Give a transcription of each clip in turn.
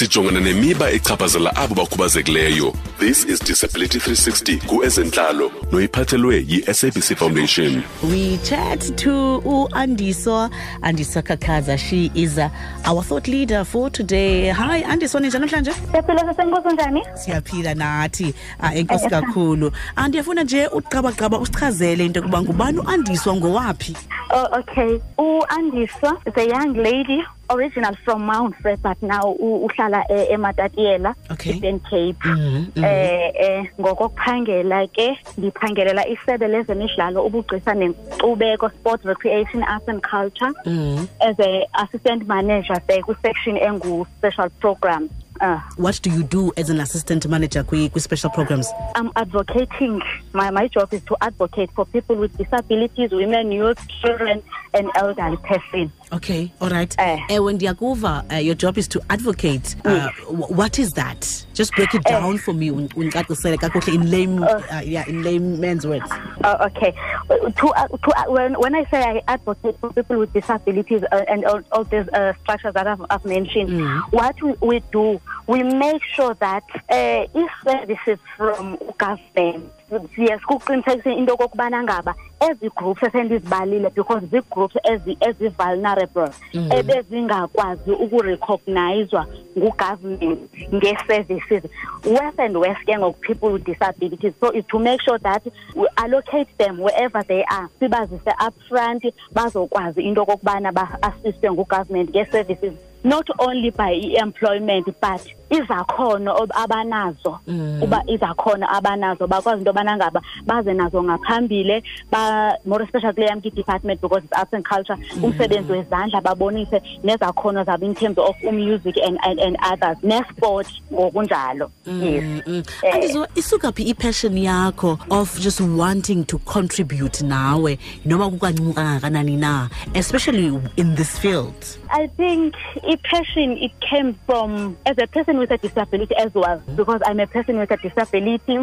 Sijongana nemiba echaphazela abo bakhubazekileyo. This is Disability 360 kuezentlalo noyiphathelwe yi-SABC Foundation. We chat to uAndiso Andiso Kakaza. She is uh, our thought leader for today. Hi Andiso, ninjani namhlanje? siyaphila sesenkosi njani Siyaphila nathi. Ah enkosi kakhulu. Andiyafuna nje uqabaqaba usichazele into yokuba ngubani uandiswa ngowaphi? oh, okay u-andiswa is a young lady original from mount fred but now uhlala ematatiela eastern cape Mhm, mhm. eh eh ngokokuphangela ke ndiphangelela isebe lezemidlalo ubugcisa nenkcubeko sport recreation arts and culture Mhm. as a assistant manager there kwi-section engu-special programs uh, What do you do as an assistant manager kwi special programs? I'm advocating. My, my job is to advocate for people with disabilities, women, youth, children, and elderly persons. Okay, all right. Eh. Ewe ndiyakuva uh, your job is to advocate. Uh, wh- what is that? Just break it down for me in lame uh, yeah, in layman's words. Uh, okay. To, uh, to, uh, when, when I say I advocate for people with disabilities uh, and all, all these uh, structures that I've, I've mentioned, what we, we do, we make sure that uh, if services from government siye sikuqinisekise into okokubana ngaba ezi groups esendizibalile because zii-groups ezi- ezi-vulnerable ebezingakwazi ukurecognizwa ngugovernment ngee-services worse and worse ke ngoku people with disabilities. So is to make sure that we allocate them wherever they are sibazise up front bazokwazi into okokubana ba-assistwe ngugovernment ngee-services not only by i-employment but izakhono abanazo. Uba izakhono abanazo bakwazi into yobana ngaba baze nazo ngaphambile ba more especially kule yam ke-department because it's arts and culture umsebenzi wezandla babonise nezakhono zabo in terms of music and, and, and others. Nesport ngokunjalo. Yes. Mm. Eh. Isuka phi i-passion yakho of just wanting to contribute nawe? Noma kukancinci kangakanani na? Especially in this field. I think a passion it came from as a person with a disability as well because I'm a person with a disability.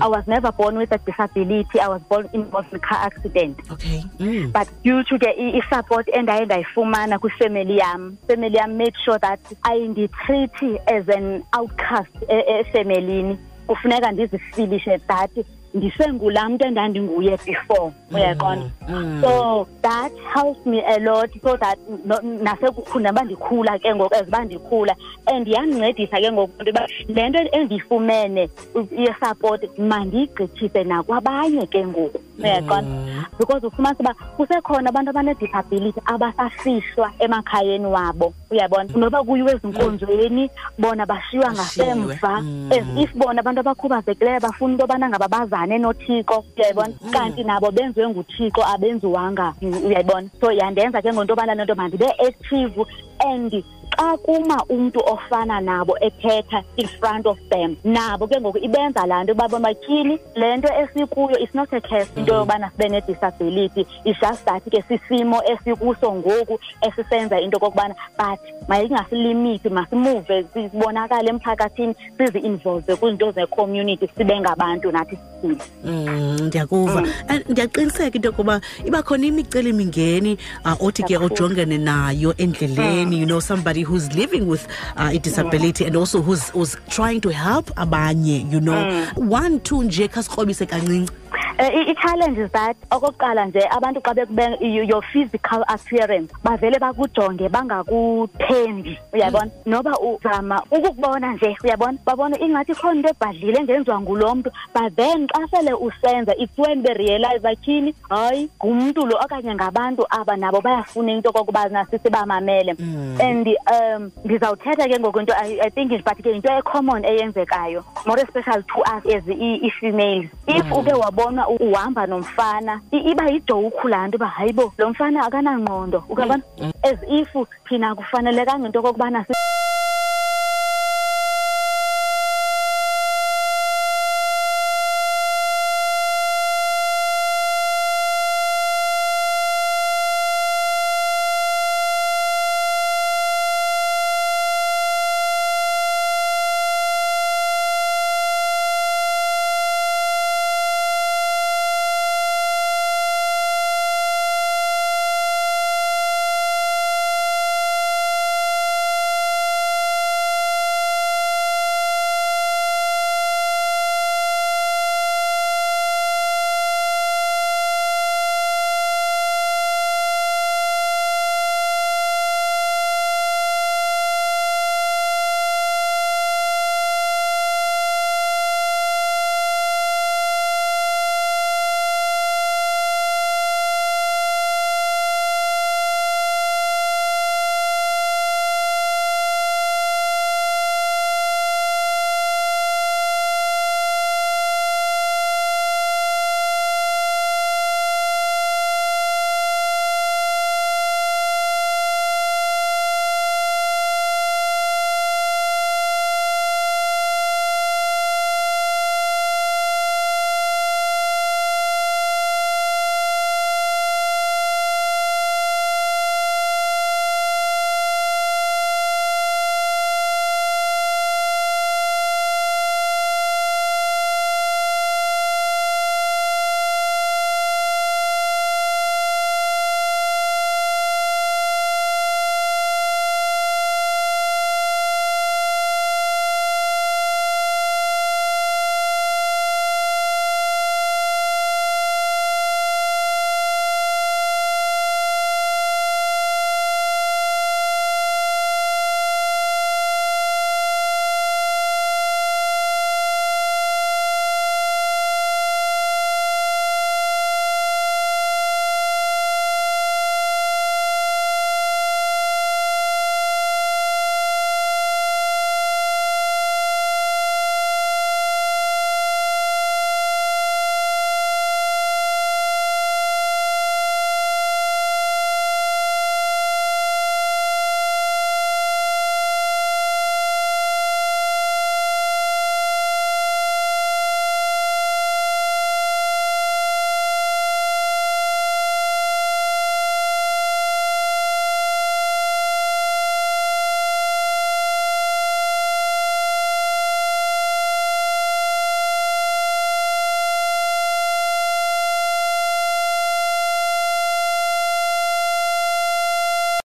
I was never born with a disability. I was born involved in a car accident. Okay. Mm. But due to the i- i- support endaye ndayifumana kwifamily yam, family yam made sure that ayinditreat as an outcast e- efamilini. Kufuneka ndizifilishe that ndisengulaa mntu endandinguye before uyaqonda so that helps me a lot so that nasekukhula naba ndikhula ke ngoku as uba ndikhula and yandincedisa ke ngoku into yoba le nto endiyifumene yesupport mandiyigqithise nakwabanye ke ngoku. Uyaqonda because ufumanisa uba kusekhona abantu abanedisability abasafihlwa emakhayeni wabo. Uyabona? Noba kuyiwe ezinkonzweni bona bashiywa ngasemva. As if bona abantu abakhubazekileyo bafuna into yobana ngaba bazane nothixo. Uyayibona kanti nabo benziwe nguthixo abenziwanga. Uyayibona so yandenza ke ngento yobana lento mandibe active and xa kuma umntu ofana nabo ethetha in front of them. Nabo ke ngoku ibenza laa nto uba matyhili le nto esikuyo is not a curse into yobana sibe ne-disability. Is just that ke sisimo esikuso ngoku esisenza into okokubana but mayingasilimiti masimuve sibonakale emphakathini sizi-involve kwizinto ze-community sibe ngabantu nathi sisile Mm, ndiyakuva. And ndiyaqiniseka into yokuba iba khona imicelimingeni uh, othi ke Kakhulu. ujongene nayo endleleni you know somebody who's living with uh, a disability and also who's, who's trying to help abanye you know. One two nje khasikrobise kancinci. i- i-challenge is that okokuqala nje abantu xa bekube your physical appearance bavele bakujonge bangakuthembi uyabona? Noba uzama ukukubona nje uyabona? Babona ingathi khona into ebhadlile engenziwa ngulo mntu but then xa sele usenza it's when berealize batyhini hayi ngumntu lo okanye ngabantu aba nabo bayafuna into okokubana sisibamamele and um ndizawuthetha ke ngoku into I, i think but ke into ecommon eyenzekayo more especially to us as i- i-females. If uke wabona u- uhamba nomfana i- iba yijowukhu laa nto uba hayibo lo mfana akanangqondo. Ukabona? As if thina kufanelekanga into okokubana si-